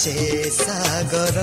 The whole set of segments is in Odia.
ସେ ସାଗର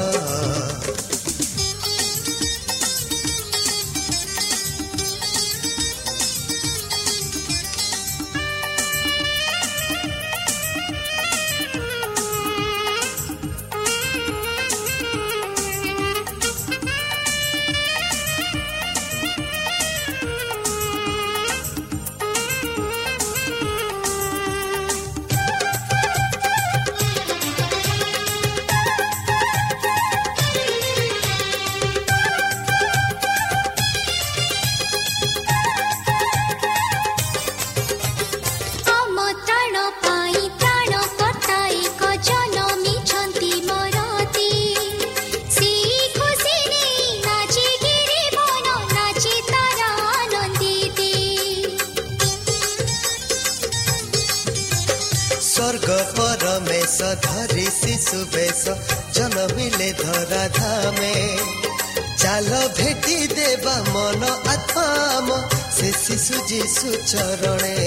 শিশু বেশ জন্মিলে ধরা ধামে চাল ভেটি দেবা মন আত্মা সে শিশু যিশু চরণে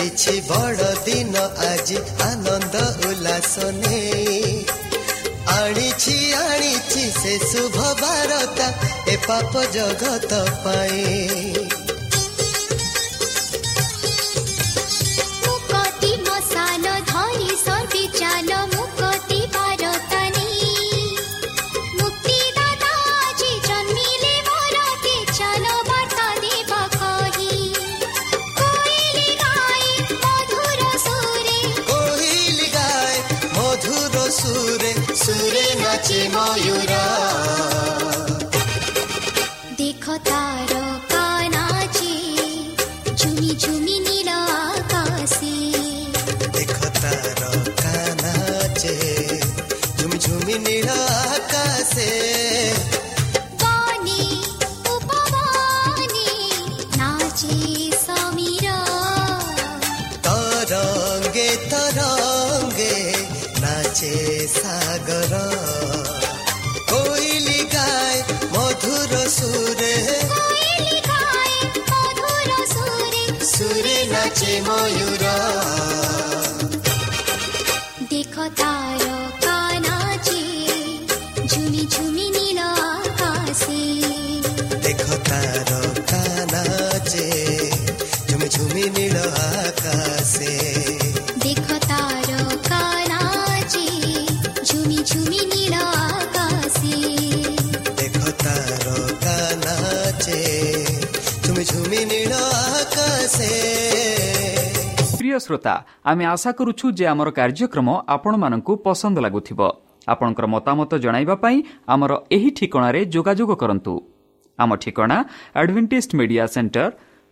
ଆସିଛି ଆସିଛି ବଡ଼ ଦିନ ଆଜି। ଆନନ୍ଦ ଉଲ୍ଲାସ ନେଇ ଆଣିଛି ଆଣିଛି ସେ ଶୁଭ ବାରତା ଏ ପାପ ଜଗତ ପାଇଁ। দেখো তার কানাচে ঝুমি ঝুমি নীল আকাশে। দেখ তার কানাচে ঝুমি ঝুমি নীল আকাশে। শ্রোতা আমি আশা করুছু যে আমার কার্যক্রম আপনার পসন্দ লাগুব আপনার মতামত পাই আমার এই ঠিকার যোগাযোগ করতু আমার ঠিকনা advantage media centre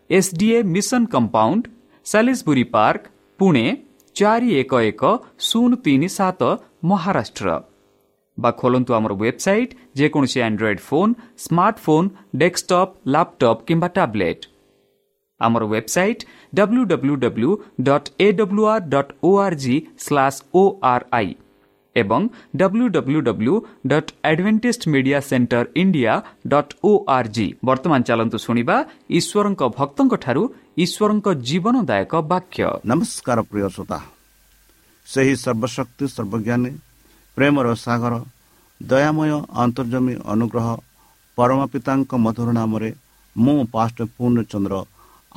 SDA mission compound সাি park Pune চারি এক এক শূন্য তিন সাত মহারাষ্ট্র বা খোলতু আমার ওয়েবসাইট ଯେକୌଣସି android phone smartphone desktop laptop কিংবা ଟ୍ୟାବ୍ଲେଟ୍। ଆମର website W W W dot A W R dot O R G slash O R I ଏବଂ W W W dot Adventist media centre India dot O R G ବର୍ତ୍ତମାନ ଚାଲନ୍ତୁ ଶୁଣିବା ଈଶ୍ୱରଙ୍କ ଭକ୍ତଙ୍କଠାରୁ ଈଶ୍ୱରଙ୍କ ଜୀବନଦାୟକ ବାକ୍ୟ ନମସ୍କାର ପ୍ରିୟ ଶ୍ରୋତା ସେହି ସର୍ବଶକ୍ତି ସର୍ବଜ୍ଞାନୀ ପ୍ରେମର ସାଗର ଦୟାମୟ ଅନ୍ତର୍ଜମୀ ଅନୁଗ୍ରହ ପରମ ପିତାଙ୍କ ମଧୁର ନାମରେ ମୁଁ ପାଷ୍ଟ ପୂର୍ଣ୍ଣଚନ୍ଦ୍ର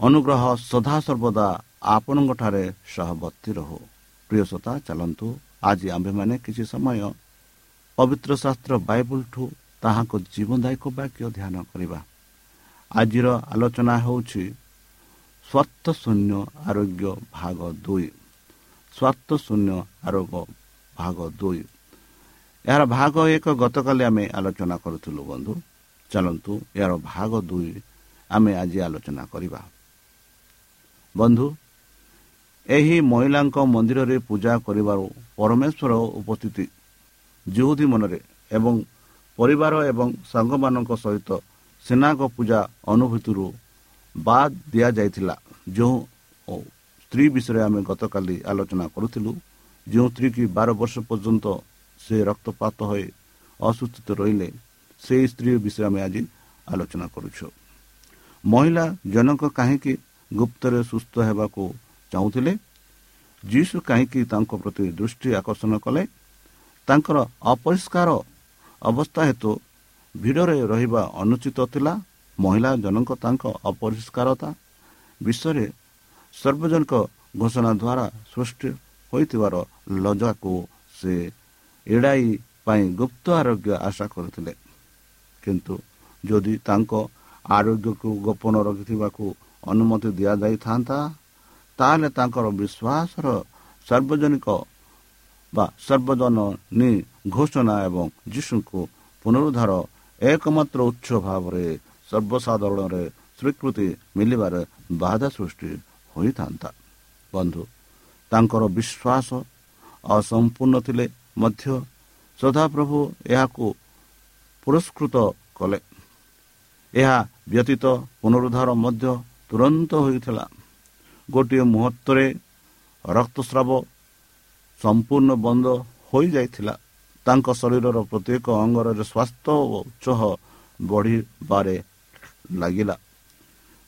ଅନୁଗ୍ରହ ସଦାସର୍ବଦା ଆପଣଙ୍କଠାରେ ସହବର୍ତ୍ତୀ ରହୁ। ପ୍ରିୟ ଶ୍ରୋତା ଚାଲନ୍ତୁ। ଆଜି ଆମ୍ଭେମାନେ କିଛି ସମୟ ପବିତ୍ର ଶାସ୍ତ୍ର ବାଇବଲଠୁ ତାହାଙ୍କ ଜୀବନଦାୟକ ବାକ୍ୟ ଧ୍ୟାନ କରିବା। ଆଜିର ଆଲୋଚନା ହେଉଛି ସ୍ୱାର୍ଥ ଶୂନ୍ୟ ଆରୋଗ୍ୟ ଭାଗ ଦୁଇ। ସ୍ୱାର୍ଥ ଶୂନ୍ୟ ଆରୋଗ୍ୟ ଭାଗ ଦୁଇ। ଏହାର ଭାଗ ଏକ ଗତକାଲି ଆମେ ଆଲୋଚନା କରୁଥିଲୁ ବନ୍ଧୁ। ଚାଲନ୍ତୁ ଏହାର ଭାଗ ଦୁଇ ଆମେ ଆଜି ଆଲୋଚନା କରିବା। ବନ୍ଧୁ ଏହି ମହିଳାଙ୍କ ମନ୍ଦିରରେ ପୂଜା କରିବାରୁ ପରମେଶ୍ୱର ଉପସ୍ଥିତି। ଜୁହୁଦୀ ମନରେ ଏବଂ ପରିବାର ଏବଂ ସାଙ୍ଗମାନଙ୍କ ସହିତ ସେନାଙ୍କ ପୂଜା ଅନୁଭୂତିରୁ ବାଦ୍ ଦିଆଯାଇଥିଲା। ଯେଉଁ ସ୍ତ୍ରୀ ବିଷୟରେ ଆମେ ଗତକାଲି ଆଲୋଚନା କରୁଥିଲୁ ଯେଉଁ ସ୍ତ୍ରୀ କି ବାର ବର୍ଷ ପର୍ଯ୍ୟନ୍ତ ସେ ରକ୍ତପାତ ହୋଇ ଅସୁସ୍ଥିତ ରହିଲେ ସେହି ସ୍ତ୍ରୀ ବିଷୟରେ ଆମେ ଆଜି ଆଲୋଚନା କରୁଛୁ। ମହିଳା ଜଣକ କାହିଁକି ଗୁପ୍ତରେ ସୁସ୍ଥ ହେବାକୁ ଚାହୁଁଥିଲେ। ଯୀଶୁ କାହିଁକି ତାଙ୍କ ପ୍ରତି ଦୃଷ୍ଟି ଆକର୍ଷଣ କଲେ? ତାଙ୍କର ଅପରିଷ୍କାର ଅବସ୍ଥା ହେତୁ ଭିଡ଼ରେ ରହିବା ଅନୁଚିତ ଥିଲା। ମହିଳା ଜଣଙ୍କ ତାଙ୍କ ଅପରିଷ୍କାରତା ବିଷୟରେ ସର୍ବଜନକ ଘୋଷଣା ଦ୍ୱାରା ସୃଷ୍ଟି ହୋଇଥିବାର ଲଜାକୁ ସେ ଏଡ଼ାଇ ପାଇଁ ଗୁପ୍ତ ଆରୋଗ୍ୟ ଆଶା କରୁଥିଲେ। କିନ୍ତୁ ଯଦି ତାଙ୍କ ଆରୋଗ୍ୟକୁ ଗୋପନ ରଖିଥିବାକୁ ଅନୁମତି ଦିଆଯାଇଥାନ୍ତା ତାହେଲେ ତାଙ୍କର ବିଶ୍ୱାସର ସାର୍ବଜନିକ ବା ସର୍ବଜନନୀ ଘୋଷଣା ଏବଂ ଯୀଶୁଙ୍କୁ ପୁନରୁଦ୍ଧାର ଏକମାତ୍ର ଉତ୍ସ ଭାବରେ ସର୍ବସାଧାରଣରେ ସ୍ୱୀକୃତି ମିଳିବାରେ ବାଧା ସୃଷ୍ଟି ହୋଇଥାନ୍ତା। ବନ୍ଧୁ ତାଙ୍କର ବିଶ୍ୱାସ ଅସମ୍ପୂର୍ଣ୍ଣ ଥିଲେ ମଧ୍ୟ ସଦାପ୍ରଭୁ ଏହାକୁ ପୁରସ୍କୃତ କଲେ। ଏହା ବ୍ୟତୀତ ପୁନରୁଦ୍ଧାର ମଧ୍ୟ ତୁରନ୍ତ ହୋଇଥିଲା। ଗୋଟିଏ ମୁହୂର୍ତ୍ତରେ ରକ୍ତସ୍ରାବ ସମ୍ପୂର୍ଣ୍ଣ ବନ୍ଦ ହୋଇଯାଇଥିଲା। ତାଙ୍କ ଶରୀରର ପ୍ରତ୍ୟେକ ଅଙ୍ଗରରେ ସ୍ୱାସ୍ଥ୍ୟ ଓ ଉତ୍ସାହ ବଢ଼ିବାରେ ଲାଗିଲା।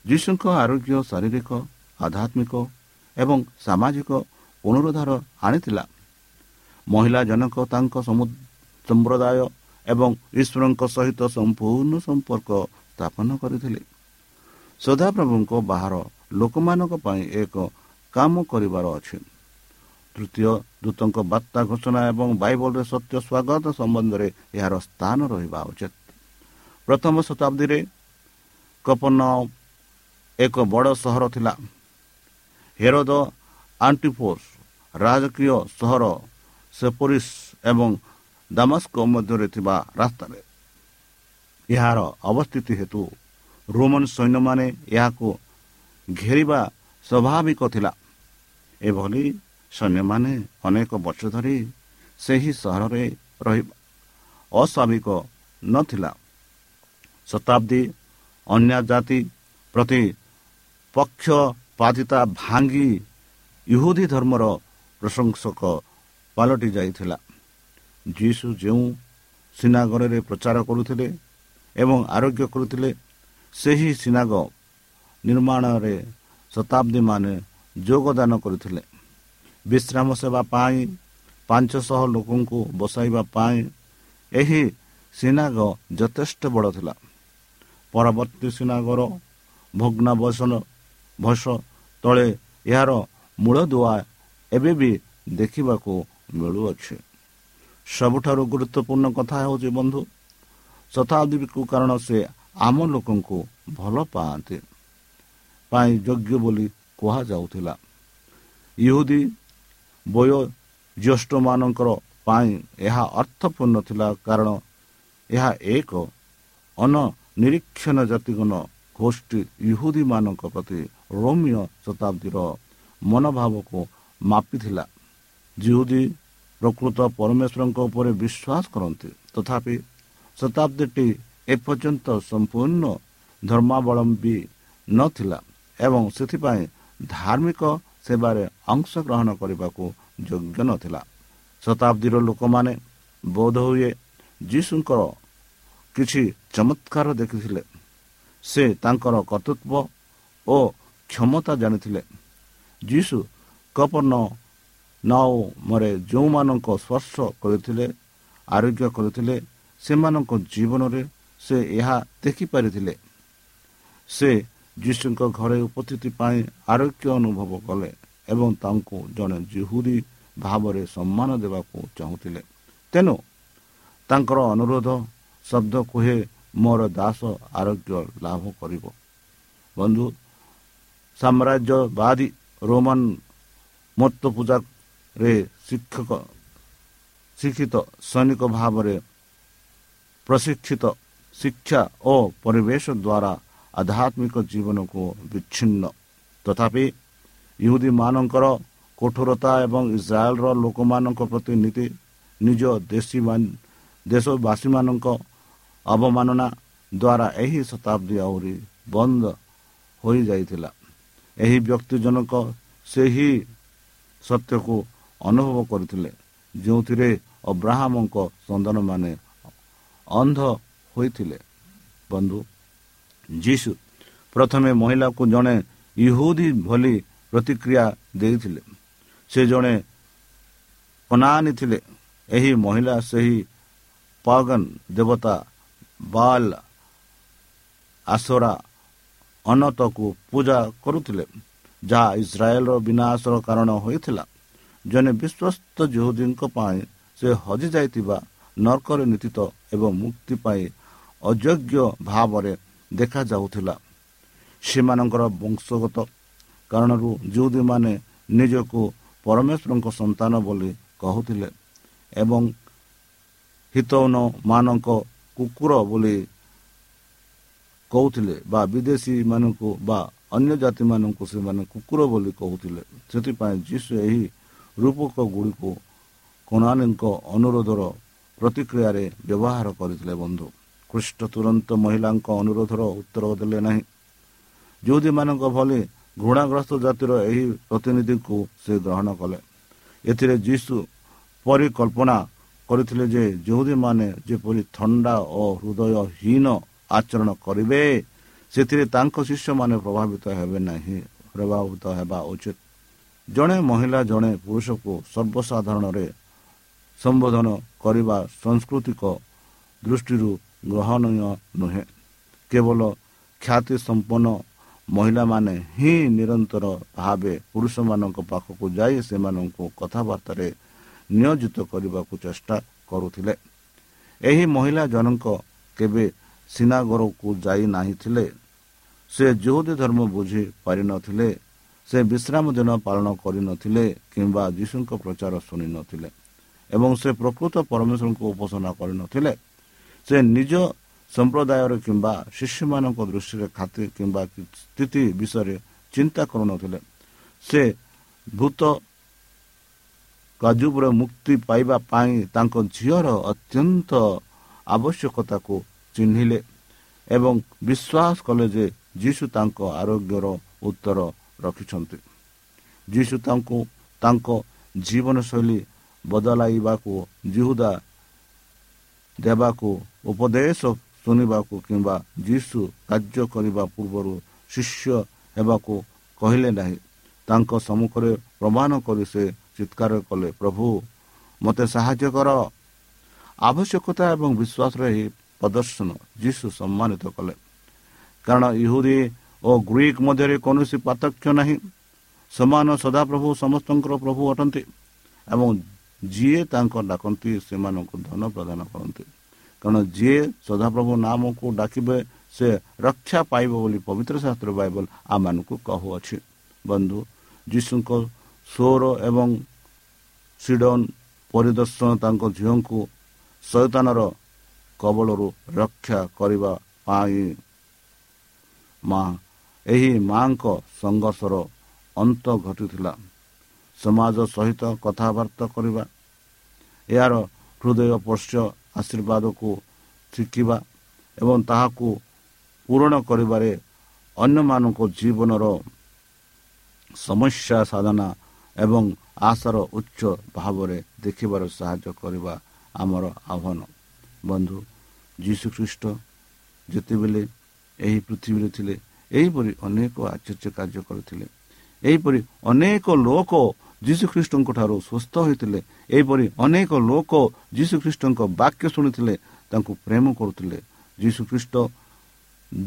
ଯୀଶୁଙ୍କ ଆରୋଗ୍ୟ ଶାରୀରିକ ଆଧ୍ୟାତ୍ମିକ ଏବଂ ସାମାଜିକ ପୁନରୁଦ୍ଧାର ଆଣିଥିଲା। ମହିଳା ଜନକ ତାଙ୍କ ସମ୍ପ୍ରଦାୟ ଏବଂ ଈଶ୍ୱରଙ୍କ ସହିତ ସମ୍ପୂର୍ଣ୍ଣ ସମ୍ପର୍କ ସ୍ଥାପନ କରିଥିଲେ। ସଦାପ୍ରଭୁଙ୍କ ବାହାର ଲୋକମାନଙ୍କ ପାଇଁ ଏକ କାମ କରିବାର ଅଛି। ତୃତୀୟ ଦୂତଙ୍କ ବାର୍ତ୍ତା ଘୋଷଣା ଏବଂ ବାଇବଲରେ ସତ୍ୟ ସ୍ୱାଗତ ସମ୍ବନ୍ଧରେ ଏହାର ସ୍ଥାନ ରହିବା ଉଚିତ। ପ୍ରଥମ ଶତାବ୍ଦୀରେ କପନ ଏକ ବଡ଼ ସହର ଥିଲା। ହେରୋଦ ଆଣ୍ଟିଫୋର୍ସ ରାଜକୀୟ ସହର ସେପୋରିସ୍ ଏବଂ ଦାମସ୍କ ମଧ୍ୟରେ ଥିବା ରାସ୍ତାରେ। ଏହାର ଅବସ୍ଥିତି ହେତୁ ରୋମାନ ସୈନ୍ୟମାନେ ଏହାକୁ ଘେରିବା ସ୍ୱାଭାବିକ ଥିଲା। ଏଭଳି ସୈନ୍ୟମାନେ ଅନେକ ବର୍ଷ ଧରି ସେହି ସହରରେ ରହିବା ଅସ୍ୱାଭାବିକ ନଥିଲା। ଶତାବ୍ଦୀ ଅନ୍ୟ ଜାତି ପ୍ରତି ପକ୍ଷପାତିତା ଭାଙ୍ଗି ଇହୁଦୀ ଧର୍ମର ପ୍ରଶଂସକ ପାଲଟି ଯାଇଥିଲା। ଯୀଶୁ ଯେଉଁ ସିନାଗରରେ ପ୍ରଚାର କରୁଥିଲେ ଏବଂ ଆରୋଗ୍ୟ କରୁଥିଲେ ସେହି ସିନାଗ ନିର୍ମାଣରେ ଶତାବ୍ଦୀମାନେ ଯୋଗଦାନ କରିଥିଲେ। ବିଶ୍ରାମ ସେବା ପାଇଁ ପାଞ୍ଚଶହ ଲୋକଙ୍କୁ ବସାଇବା ପାଇଁ ଏହି ସିନାଗ ଯଥେଷ୍ଟ ବଡ଼ ଥିଲା। ପରବର୍ତ୍ତୀ ସିନାଗର ଭଗ୍ନାବସନ ଭସ ତଳେ ଏହାର ମୂଳଦୁଆ ଏବେ ବି ଦେଖିବାକୁ ମିଳୁଅଛି। ସବୁଠାରୁ ଗୁରୁତ୍ୱପୂର୍ଣ୍ଣ କଥା ହେଉଛି ବନ୍ଧୁ ଶତାବ୍ଦୀକୁ କାରଣ ସେ ଆମ ଲୋକଙ୍କୁ ଭଲ ପାଆନ୍ତି। ପାଇଁ ଯୋଗ୍ୟ ବୋଲି କୁହାଯାଉଥିଲା। ଇହୁଦୀ ବୟୋଜ୍ୟେଷ୍ଠମାନଙ୍କର ପାଇଁ ଏହା ଅର୍ଥପୂର୍ଣ୍ଣ ଥିଲା କାରଣ ଏହା ଏକ ଅନନିରୀକ୍ଷଣ ଜାତିଗଣ ଗୋଷ୍ଠୀ ଇହୁଦୀମାନଙ୍କ ପ୍ରତି ରୋମିଓ ଶତାବ୍ଦୀର ମନୋଭାବକୁ ମାପିଥିଲା। ଜିହୁଦୀ ପ୍ରକୃତ ପରମେଶ୍ୱରଙ୍କ ଉପରେ ବିଶ୍ୱାସ କରନ୍ତି। ତଥାପି ଶତାବ୍ଦୀଟି ଏପର୍ଯ୍ୟନ୍ତ ସମ୍ପୂର୍ଣ୍ଣ ଧର୍ମାବଲମ୍ବୀ ନଥିଲା ଏବଂ ସେଥିପାଇଁ ଧାର୍ମିକ ସେବାରେ ଅଂଶଗ୍ରହଣ କରିବାକୁ ଯୋଗ୍ୟ ନଥିଲା। ଶତାବ୍ଦୀର ଲୋକମାନେ ବୋଧ ହୁଏ ଯୀଶୁଙ୍କର କିଛି ଚମତ୍କାର ଦେଖିଥିଲେ। ସେ ତାଙ୍କର କର୍ତ୍ତୃତ୍ୱ ଓ କ୍ଷମତା ଜାଣିଥିଲେ। ଯୀଶୁ କପର୍ଣ୍ଣ ମରେ ଯେଉଁମାନଙ୍କ ସ୍ପର୍ଶ କରିଥିଲେ ଆରୋଗ୍ୟ କରିଥିଲେ ସେମାନଙ୍କ ଜୀବନରେ ସେ ଏହା ଦେଖିପାରିଥିଲେ। ସେ ଯୀଶୁଙ୍କ ଘରେ ଉପସ୍ଥିତି ପାଇଁ ଆରୋଗ୍ୟ ଅନୁଭବ କଲେ ଏବଂ ତାଙ୍କୁ ଜଣେ ଜିହୁରୀ ଭାବରେ ସମ୍ମାନ ଦେବାକୁ ଚାହୁଁଥିଲେ। ତେଣୁ ତାଙ୍କର ଅନୁରୋଧ ଶବ୍ଦ କୁହେ ମୋର ଦାସ ଆରୋଗ୍ୟ ଲାଭ କରିବ। ବନ୍ଧୁ ସାମ୍ରାଜ୍ୟବାଦୀ ରୋମାନ ମତ ପୂଜାରେ ଶିକ୍ଷକ ଶିକ୍ଷିତ ସୈନିକ ଭାବରେ ପ୍ରଶିକ୍ଷିତ ଶିକ୍ଷା ଓ ପରିବେଶ ଦ୍ୱାରା ଆଧ୍ୟାତ୍ମିକ ଜୀବନକୁ ବିଚ୍ଛିନ୍ନ ତଥାପି ମାନଙ୍କର କଠୋରତା ଏବଂ ଇସ୍ରାଏଲର ଲୋକମାନଙ୍କ ପ୍ରତି ନୀତି ନିଜ ଦେଶୀ ଦେଶବାସୀମାନଙ୍କ ଅବମାନନା ଦ୍ୱାରା ଏହି ଶତାବ୍ଦୀ ଆହୁରି ବନ୍ଦ ହୋଇଯାଇଥିଲା ଏହି ବ୍ୟକ୍ତି ଜଣକ ସେହି ସତ୍ୟକୁ ଅନୁଭବ କରିଥିଲେ ଯେଉଁଥିରେ ଅବ୍ରାହ୍ମଙ୍କ ସନ୍ତାନମାନେ ଅନ୍ଧ ହୋଇଥିଲେ। ବନ୍ଧୁ ଯୀଶୁ ପ୍ରଥମେ ମହିଳାକୁ ଜଣେ ଇହୁଦୀ ଭଳି ପ୍ରତିକ୍ରିୟା ଦେଇଥିଲେ। ସେ ଜଣେ କନାନୀ ଥିଲେ। ଏହି ମହିଳା ସେହି ପାଗନ ଦେବତା ବାଲ ଆସରା ଅନତକୁ ପୂଜା କରୁଥିଲେ ଯାହା ଇସ୍ରାଏଲର ବିନାଶର କାରଣ ହୋଇଥିଲା। ଜଣେ ବିଶ୍ୱସ୍ତ ଯୁହୁଦୀଙ୍କ ପାଇଁ ସେ ହଜିଯାଇଥିବା ନର୍କରେ ନୀତିତ ଏବଂ ମୁକ୍ତି ପାଇଁ ଅଯୋଗ୍ୟ ଭାବରେ ଦେଖାଯାଉଥିଲା। ସେମାନଙ୍କର ବଂଶଗତ କାରଣରୁ ଯେଉଁଦୀମାନେ ନିଜକୁ ପରମେଶ୍ୱରଙ୍କ ସନ୍ତାନ ବୋଲି କହୁଥିଲେ ଏବଂ ହିତୌନମାନଙ୍କ କୁକୁର ବୋଲି କହୁଥିଲେ ବା ବିଦେଶୀମାନଙ୍କୁ ବା ଅନ୍ୟ ଜାତିମାନଙ୍କୁ ସେମାନେ କୁକୁର ବୋଲି କହୁଥିଲେ। ସେଥିପାଇଁ ଯୀଶୁ ଏହି ରୂପକ ଗୁଡ଼ିକୁ କୋଣାନୀଙ୍କ ଅନୁରୋଧର ପ୍ରତିକ୍ରିୟାରେ ବ୍ୟବହାର କରିଥିଲେ ବନ୍ଧୁ। ଖ୍ରୀଷ୍ଟ ତୁରନ୍ତ ମହିଳାଙ୍କ ଅନୁରୋଧର ଉତ୍ତର ଦେଲେ ନାହିଁ। ଯେଉଁଦୀମାନଙ୍କ ଭଳି ଘୃଣାଗ୍ରସ୍ତ ଜାତିର ଏହି ପ୍ରତିନିଧିଙ୍କୁ ସେ ଗ୍ରହଣ କଲେ। ଏଥିରେ ଯୀଶୁ ପରିକଳ୍ପନା କରିଥିଲେ ଯେ ଯେଉଁଦୀମାନେ ଯେପରି ଥଣ୍ଡା ଓ ହୃଦୟହୀନ ଆଚରଣ କରିବେ ସେଥିରେ ତାଙ୍କ ଶିଷ୍ୟମାନେ ପ୍ରଭାବିତ ହେବେ ନାହିଁ ପ୍ରଭାବିତ ହେବା ଉଚିତ। ଜଣେ ମହିଳା ଜଣେ ପୁରୁଷକୁ ସର୍ବସାଧାରଣରେ ସମ୍ବୋଧନ କରିବା ସାଂସ୍କୃତିକ ଦୃଷ୍ଟିରୁ ଗ୍ରହଣୀୟ ନୁହେଁ। କେବଳ ଖ୍ୟାତି ସମ୍ପନ୍ନ ମହିଳାମାନେ ହିଁ ନିରନ୍ତର ଭାବେ ପୁରୁଷମାନଙ୍କ ପାଖକୁ ଯାଇ ସେମାନଙ୍କୁ କଥାବାର୍ତ୍ତାରେ ନିୟୋଜିତ କରିବାକୁ ଚେଷ୍ଟା କରୁଥିଲେ। ଏହି ମହିଳା ଜଣଙ୍କ କେବେ ସିନାଗରକୁ ଯାଇ ନାହିଁଥିଲେ ସେ ଯୁହୁଦୀ ଧର୍ମ ବୁଝି ପାରିନଥିଲେ ସେ ବିଶ୍ରାମ ଦିନ ପାଳନ କରିନଥିଲେ କିମ୍ବା ଯୀଶୁଙ୍କ ପ୍ରଚାର ଶୁଣିନଥିଲେ ଏବଂ ସେ ପ୍ରକୃତ ପରମେଶ୍ୱରଙ୍କୁ ଉପାସନା କରିନଥିଲେ ସେ ନିଜ ସମ୍ପ୍ରଦାୟର କିମ୍ବା ଶିଶୁମାନଙ୍କ ଦୃଷ୍ଟିରେ ଖାତି କିମ୍ବା ସ୍ଥିତି ବିଷୟରେ ଚିନ୍ତା କରୁନଥିଲେ ସେ ଭୂତ କାଜୁବର ମୁକ୍ତି ପାଇବା ପାଇଁ ତାଙ୍କ ଝିଅର ଅତ୍ୟନ୍ତ ଆବଶ୍ୟକତାକୁ ଚିହ୍ନିଲେ ଏବଂ ବିଶ୍ୱାସ କଲେ ଯେ ଯୀଶୁ ତାଙ୍କ ଆରୋଗ୍ୟର ଉତ୍ତର ରଖିଛନ୍ତି ଯୀଶୁ ତାଙ୍କୁ ତାଙ୍କ ଜୀବନଶୈଳୀ ବଦଳାଇବାକୁ ଜିହୁଦା ଦେବାକୁ ଉପଦେଶ ଶୁଣିବାକୁ କିମ୍ବା ଯୀଶୁ କାର୍ଯ୍ୟ କରିବା ପୂର୍ବରୁ ଶିଷ୍ୟ ହେବାକୁ କହିଲେ ନାହିଁ। ତାଙ୍କ ସମ୍ମୁଖରେ ପ୍ରମାଣ କରି ସେ ଚିତ୍କାର କଲେ ପ୍ରଭୁ ମୋତେ ସାହାଯ୍ୟ କର। ଆବଶ୍ୟକତା ଏବଂ ବିଶ୍ୱାସର ଏହି ପ୍ରଦର୍ଶନ ଯୀଶୁ ସମ୍ମାନିତ କଲେ। କାରଣ ଇହୁଦୀ ଓ ଗ୍ରୀକ୍ ମଧ୍ୟରେ କୌଣସି ପାର୍ଥକ୍ୟ ନାହିଁ। ସମାନ ସଦାପ୍ରଭୁ ସମସ୍ତଙ୍କର ପ୍ରଭୁ ଅଟନ୍ତି ଏବଂ ଯିଏ ତାଙ୍କ ଡାକନ୍ତି ସେମାନଙ୍କୁ ଧନ ପ୍ରଦାନ କରନ୍ତି। କାରଣ ଯିଏ ସଦାପ୍ରଭୁ ନାମକୁ ଡାକିବେ ସେ ରକ୍ଷା ପାଇବ ବୋଲି ପବିତ୍ର ଶାସ୍ତ୍ର ବାଇବଲ ଆମମାନଙ୍କୁ କହୁଅଛି। ବନ୍ଧୁ ଯୀଶୁଙ୍କ ସ୍ୱର ଏବଂ ସିଡନ ପରିଦର୍ଶନ ତାଙ୍କ ଝିଅଙ୍କୁ ଶୈତାନର କବଳରୁ ରକ୍ଷା କରିବା ପାଇଁ ମା ଏହି ମାଙ୍କ ସଂଘର୍ଷର ଅନ୍ତ ଘଟିଥିଲା। ସମାଜ ସହିତ କଥାବାର୍ତ୍ତା କରିବା ଏହାର ହୃଦୟ ସ୍ପର୍ଶ ଆଶୀର୍ବାଦକୁ ଶିଖିବା ଏବଂ ତାହାକୁ ପୂରଣ କରିବାରେ ଅନ୍ୟମାନଙ୍କ ଜୀବନର ସମସ୍ୟା ସାଧନା ଏବଂ ଆଶାର ଉଚ୍ଚ ଭାବରେ ଦେଖିବାର ସାହାଯ୍ୟ କରିବା ଆମର ଆହ୍ୱାନ। ବନ୍ଧୁ ଯୀଶୁଖ୍ରୀଷ୍ଟ ଯେତେବେଳେ ଏହି ପୃଥିବୀରେ ଥିଲେ ଏହିପରି ଅନେକ ଆଶ୍ଚର୍ଯ୍ୟ କାର୍ଯ୍ୟ କରିଥିଲେ। ଏହିପରି ଅନେକ ଲୋକ ଯୀଶୁଖ୍ରୀଷ୍ଟଙ୍କ ଠାରୁ ସୁସ୍ଥ ହୋଇଥିଲେ। ଏହିପରି ଅନେକ ଲୋକ ଯୀଶୁଖ୍ରୀଷ୍ଟଙ୍କ ବାକ୍ୟ ଶୁଣିଥିଲେ ତାଙ୍କୁ ପ୍ରେମ କରୁଥିଲେ। ଯୀଶୁଖ୍ରୀଷ୍ଟ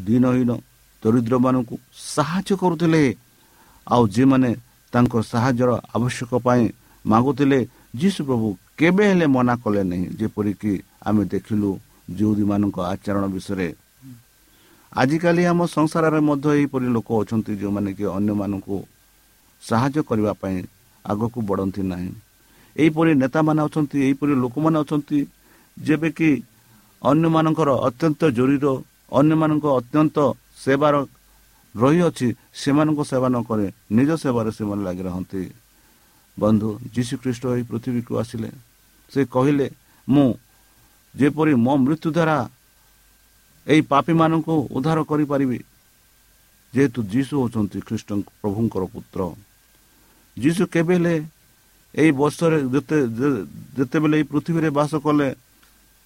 ଦିନହୀନ ଦରିଦ୍ରମାନଙ୍କୁ ସାହାଯ୍ୟ କରୁଥିଲେ। ଆଉ ଯେଉଁମାନେ ତାଙ୍କ ସାହାଯ୍ୟର ଆବଶ୍ୟକ ପାଇଁ ମାଗୁଥିଲେ ଯୀଶୁ ପ୍ରଭୁ କେବେ ହେଲେ ମନା କଲେ ନାହିଁ ଯେପରିକି ଆମେ ଦେଖିଲୁ ଯେଉଁଦୀମାନଙ୍କ ଆଚରଣ ବିଷୟରେ। ଆଜିକାଲି ଆମ ସଂସାରରେ ମଧ୍ୟ ଏହିପରି ଲୋକ ଅଛନ୍ତି ଯେଉଁମାନେ କି ଅନ୍ୟମାନଙ୍କୁ ସାହାଯ୍ୟ କରିବା ପାଇଁ ଆଗକୁ ବଢ଼ନ୍ତି ନାହିଁ। ଏହିପରି ନେତାମାନେ ଅଛନ୍ତି ଏହିପରି ଲୋକମାନେ ଅଛନ୍ତି ଯେବେ କି ଅନ୍ୟମାନଙ୍କର ଅତ୍ୟନ୍ତ ଜରୁରୀର ଅନ୍ୟମାନଙ୍କ ଅତ୍ୟନ୍ତ ସେବାର ରହିଅଛି ସେମାନଙ୍କ ସେବା ନ କରି ନିଜ ସେବାରେ ସେମାନେ ଲାଗି ରହନ୍ତି। ବନ୍ଧୁ ଯୀଶୁଖ୍ରୀଷ୍ଟ ଏହି ପୃଥିବୀକୁ ଆସିଲେ। ସେ କହିଲେ ମୁଁ ଯେପରି ମୋ ମୃତ୍ୟୁ ଦ୍ୱାରା ଏହି ପାପୀମାନଙ୍କୁ ଉଦ୍ଧାର କରିପାରିବି ଯେହେତୁ ଯୀଶୁ ହେଉଛନ୍ତି ଖ୍ରୀଷ୍ଟ ପ୍ରଭୁଙ୍କର ପୁତ୍ର। ଯୀଶୁ କେବେ ହେଲେ ଏହି ବର୍ଷରେ ଯେତେ ଯେତେବେଳେ ଏହି ପୃଥିବୀରେ ବାସ କଲେ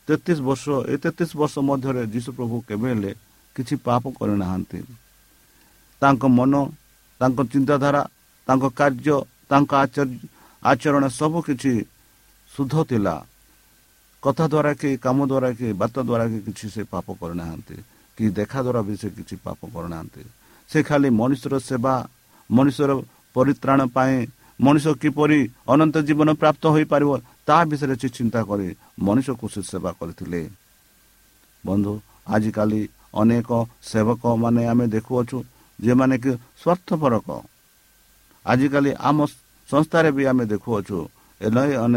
ତେତିଶ ବର୍ଷ ଏ ତେତିଶ ବର୍ଷ ମଧ୍ୟରେ ଯୀଶୁ ପ୍ରଭୁ କେବେ ହେଲେ କିଛି ପାପ କରିନାହାନ୍ତି ତାଙ୍କ ମନ ତାଙ୍କ ଚିନ୍ତାଧାରା ତାଙ୍କ କାର୍ଯ୍ୟ ତାଙ୍କ ଆଚରଣ ସବୁ କିଛି ଶୁଦ୍ଧ ଥିଲା। କଥା ଦ୍ୱାରା କି କାମ ଦ୍ୱାରା କି ବାତ ଦ୍ୱାରା କି କିଛି ସେ ପାପ କରିନାହାନ୍ତି କି ଦେଖା ଦ୍ୱାରା ବି ସେ କିଛି ପାପ କରିନାହାନ୍ତି ସେ ଖାଲି ମଣିଷର ସେବା ମଣିଷର ପରିତ୍ରାଣ ପାଇଁ ମଣିଷ କିପରି ଅନନ୍ତ ଜୀବନ ପ୍ରାପ୍ତ ହୋଇପାରିବ ତାହା ବିଷୟରେ ସେ ଚିନ୍ତା କରି ମଣିଷକୁ ସେ ସେବା କରିଥିଲେ। ବନ୍ଧୁ ଆଜିକାଲି ଅନେକ ସେବକ ମାନେ ଆମେ ଦେଖୁଅଛୁ ଯେଉଁମାନେ କି ସ୍ୱାର୍ଥପରକ। ଆଜିକାଲି ଆମ ସଂସ୍ଥାରେ ବି ଆମେ ଦେଖୁଅଛୁ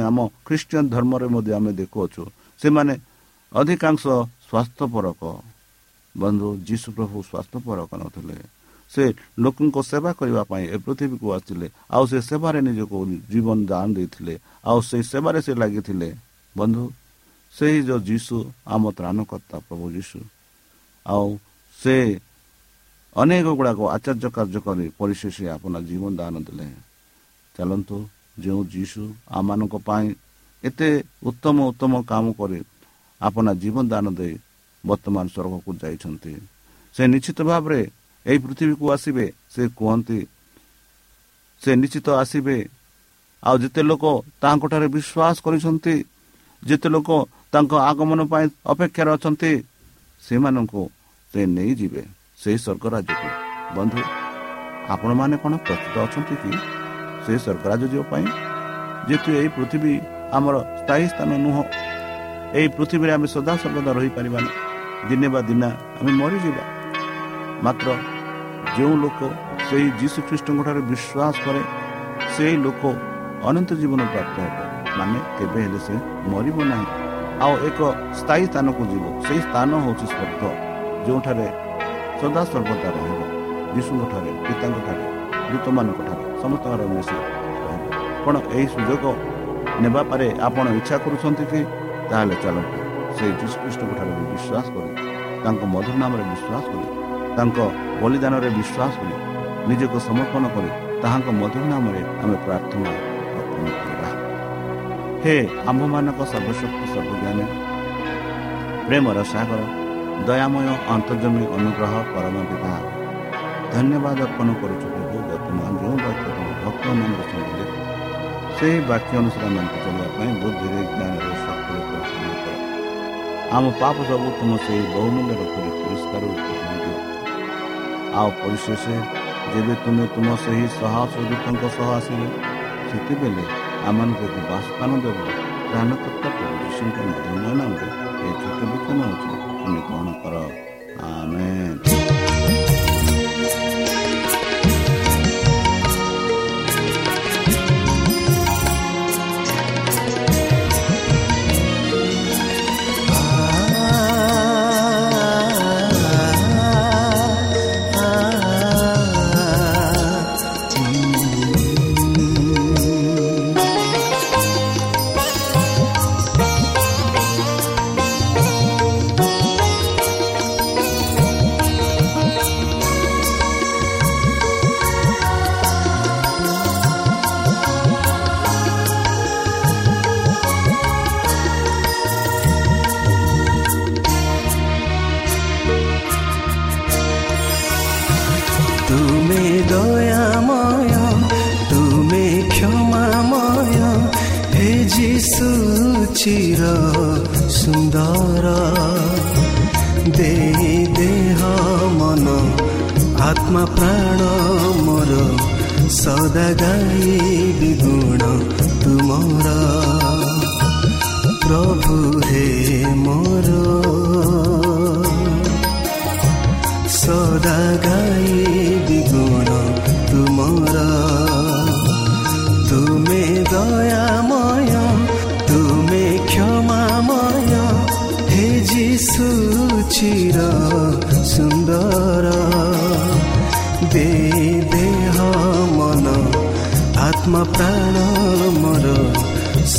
ଆମ ଖ୍ରୀଷ୍ଟିଆନ ଧର୍ମରେ ମଧ୍ୟ ଆମେ ଦେଖୁଅଛୁ ସେମାନେ ଅଧିକାଂଶ ସ୍ୱାସ୍ଥ୍ୟପରକ ବନ୍ଧୁ ଯୀଶୁ ପ୍ରଭୁ ସ୍ୱାସ୍ଥ୍ୟପରକ ନଥିଲେ। ସେ ଲୋକଙ୍କ ସେବା କରିବା ପାଇଁ ଏ ପୃଥିବୀକୁ ଆସିଥିଲେ। ଆଉ ସେ ସେବାରେ ନିଜକୁ ଜୀବନ ଦାନ ଦେଇଥିଲେ। ଆଉ ସେଇ ସେବାରେ ସେ ଲାଗିଥିଲେ। ବନ୍ଧୁ ସେହି ଯେଉଁ ଯୀଶୁ ଆମ ତ୍ରାଣକର୍ତ୍ତା ପ୍ରଭୁ ଯୀଶୁ ଆଉ ସେ ଅନେକ ଗୁଡ଼ାକ ଆଚାର୍ଯ୍ୟ କାର୍ଯ୍ୟ କରି ପରିଶେଷ ଆପଣ ଜୀବନ ଦାନ ଦେଲେ। ଚାଲନ୍ତୁ ଯେଉଁ ଯୀଶୁ ଆମମାନଙ୍କ ପାଇଁ ଏତେ ଉତ୍ତମ ଉତ୍ତମ କାମ କରି ଆପଣ ଜୀବନ ଦାନ ଦେଇ ବର୍ତ୍ତମାନ ସ୍ୱର୍ଗକୁ ଯାଇଛନ୍ତି ସେ ନିଶ୍ଚିତ ଭାବରେ ଏହି ପୃଥିବୀକୁ ଆସିବେ ସେ କୁହନ୍ତି ସେ ନିଶ୍ଚିତ ଆସିବେ ଆଉ ଯେତେ ଲୋକ ତାଙ୍କଠାରେ ବିଶ୍ୱାସ କରିଛନ୍ତି ଯେତେ ଲୋକ ତାଙ୍କ ଆଗମନ ପାଇଁ ଅପେକ୍ଷାରେ ଅଛନ୍ତି ସେମାନଙ୍କୁ ସେ ନେଇଯିବେ ସେହି ସ୍ୱର୍ଗରାଜ୍ୟକୁ ବନ୍ଧୁ ଆପଣମାନେ କ'ଣ ପ୍ରସ୍ତୁତ ଅଛନ୍ତି କି ସେହି ସ୍ୱର୍ଗରାଜ୍ୟ ଯିବା ପାଇଁ ଯେହେତୁ ଏହି ପୃଥିବୀ ଆମର ସ୍ଥାୟୀ ସ୍ଥାନ ନୁହଁ ଏହି ପୃଥିବୀରେ ଆମେ ସଦାସର୍ବଦା ରହିପାରିବାନି ଦିନେ ବା ଦିନ ଆମେ ମରିଯିବା ମାତ୍ର ଯେଉଁ ଲୋକ ସେହି ଯୀଶୁ ଖ୍ରୀଷ୍ଟଙ୍କ ଠାରେ ବିଶ୍ୱାସ କରେ ସେହି ଲୋକ ଅନନ୍ତ ଜୀବନ ପ୍ରାପ୍ତ ହେବ। ମାନେ କେବେ ହେଲେ ସେ ମରିବ ନାହିଁ। ଆଉ ଏକ ସ୍ଥାୟୀ ସ୍ଥାନକୁ ଯିବ। ସେହି ସ୍ଥାନ ହେଉଛି ସ୍ୱର୍ଗ ଯେଉଁଠାରେ ସଦାସର୍ବଦା ରହିବ। ଯୀଶୁଙ୍କ ଠାରେ ପିତାଙ୍କ ଠାରେ ଦୂତମାନଙ୍କ ଠାରେ ସମସ୍ତଙ୍କର ମିଶି ରହିବ। କ'ଣ ଏହି ସୁଯୋଗ ନେବା ପରେ ଆପଣ ଇଚ୍ଛା କରୁଛନ୍ତି କି? ତାହେଲେ ଚାଲନ୍ତୁ ସେ ଯୀଶୁଖ୍ରୀଷ୍ଟଙ୍କ ଠାରେ ବିଶ୍ୱାସ କରି ତାଙ୍କ ମଧୁର ନାମରେ ବିଶ୍ୱାସ କରି ତାଙ୍କ ବଳିଦାନରେ ବିଶ୍ୱାସ କରି ନିଜକୁ ସମର୍ପଣ କରି ତାହାଙ୍କ ମଧୁର ନାମରେ ଆମେ ପ୍ରାର୍ଥନା ଅର୍ପଣ କରିବା। ହେ ଆମ୍ଭମାନଙ୍କ ସର୍ବଶକ୍ତି ସର୍ବଜ୍ଞାନୀ ପ୍ରେମର ସାଗର ଦୟାମୟ ଅନ୍ତର୍ଜମୀ ଅନୁଗ୍ରହ ପରମ ପିତା ଧନ୍ୟବାଦ ଅର୍ପଣ କରୁଛୁ ପ୍ରଭୁ ବର୍ତ୍ତମାନ ଯେଉଁ ବାକ୍ୟ ତୁମ ଭକ୍ତମାନଙ୍କୁ ଶୁଣିଲେ ସେହି ବାକ୍ୟ ଅନୁସାରେ ମାନଙ୍କୁ ଚଳିବା ପାଇଁ ବୁଦ୍ଧିରେ ଜ୍ଞାନରେ କର। ଆମ ପାପ ସବୁ ତୁମ ସେହି ବହୁମୂଲ୍ୟ ରୂପରେ ପରିଷ୍କାର ଦିଅ ଆଉ ପରିଶେଷ ଯେବେ ତୁମେ ତୁମ ସେହି ସହାସଦୂତଙ୍କ ସହ ଆସିବେ ସେତେବେଳେ ଆମମାନଙ୍କୁ ଏକ ବାସସ୍ଥାନ ଦେବ। ତ୍ରାଣକର୍ତ୍ତା ପ୍ରଭୁ ଯୀଶୁଙ୍କ ମଧୁମୟ ନାମରେ ଏହି ଛୋଟ ବିକ୍ଷମ ହେଉଛି ତୁମେ ଗ୍ରହଣ କର? ଆମେନ୍।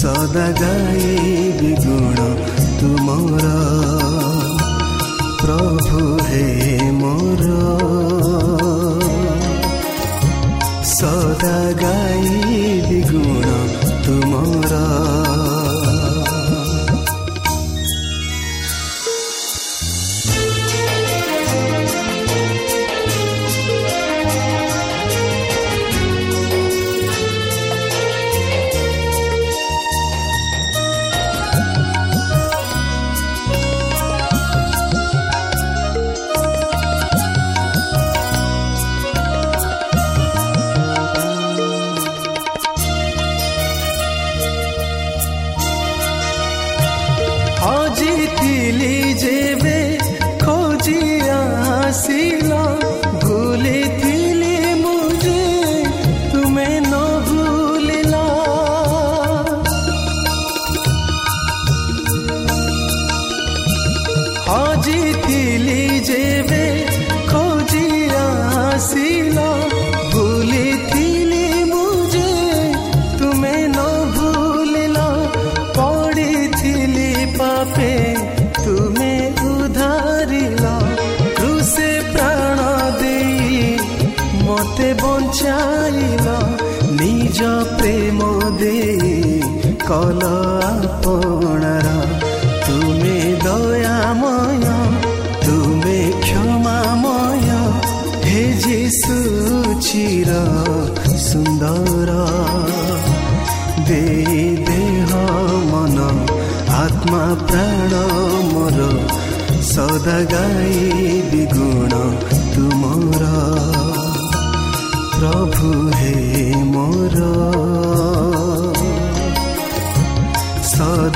সদা গায় କଲ ଆପଣାର ତୁମେ ଦୟାମୟ ତୁମେ କ୍ଷମାମୟ ହେ ଯୀଶୁ ଚିର ସୁନ୍ଦର ଦେଇ ଦେହ ମନ ଆତ୍ମା ପ୍ରାଣ ମୋର ସଦା ଗାଇ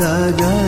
ಆದಾಗ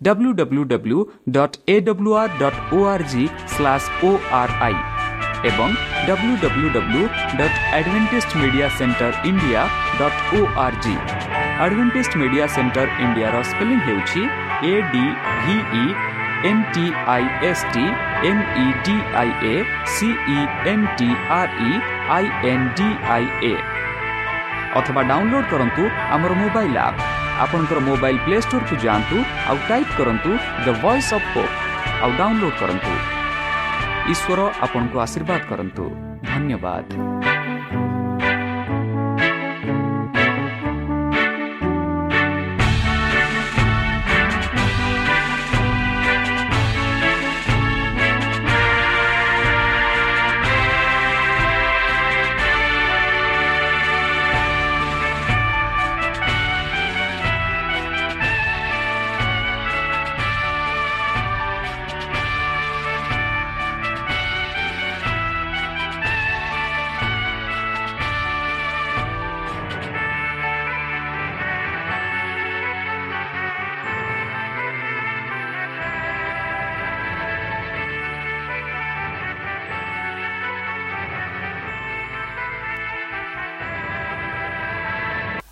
W dot A W R dot O R G slash O R I এবং W W W dot Adventist media centre India dot O R G Adventist media centre ଇଣ୍ଡିଆର ସ୍ପେଲିଂ ହେଉଛି A D V E N T I S T M E D I A C E N T R E I N D I A ଅଥବା ଡାଉନଲୋଡ୍ କରନ୍ତୁ ଆମର ମୋବାଇଲ୍ ଆପ୍ ଆପଣଙ୍କର ମୋବାଇଲ୍ ପ୍ଲେ ଷ୍ଟୋରକୁ ଯାଆନ୍ତୁ ଆଉ ଟାଇପ୍ କରନ୍ତୁ ଦ ଭଏସ୍ ଅଫ୍ ହୋପ୍ ଆଉ ଡାଉନଲୋଡ୍ କରନ୍ତୁ। ଈଶ୍ୱର ଆପଣଙ୍କୁ ଆଶୀର୍ବାଦ କରନ୍ତୁ। ଧନ୍ୟବାଦ।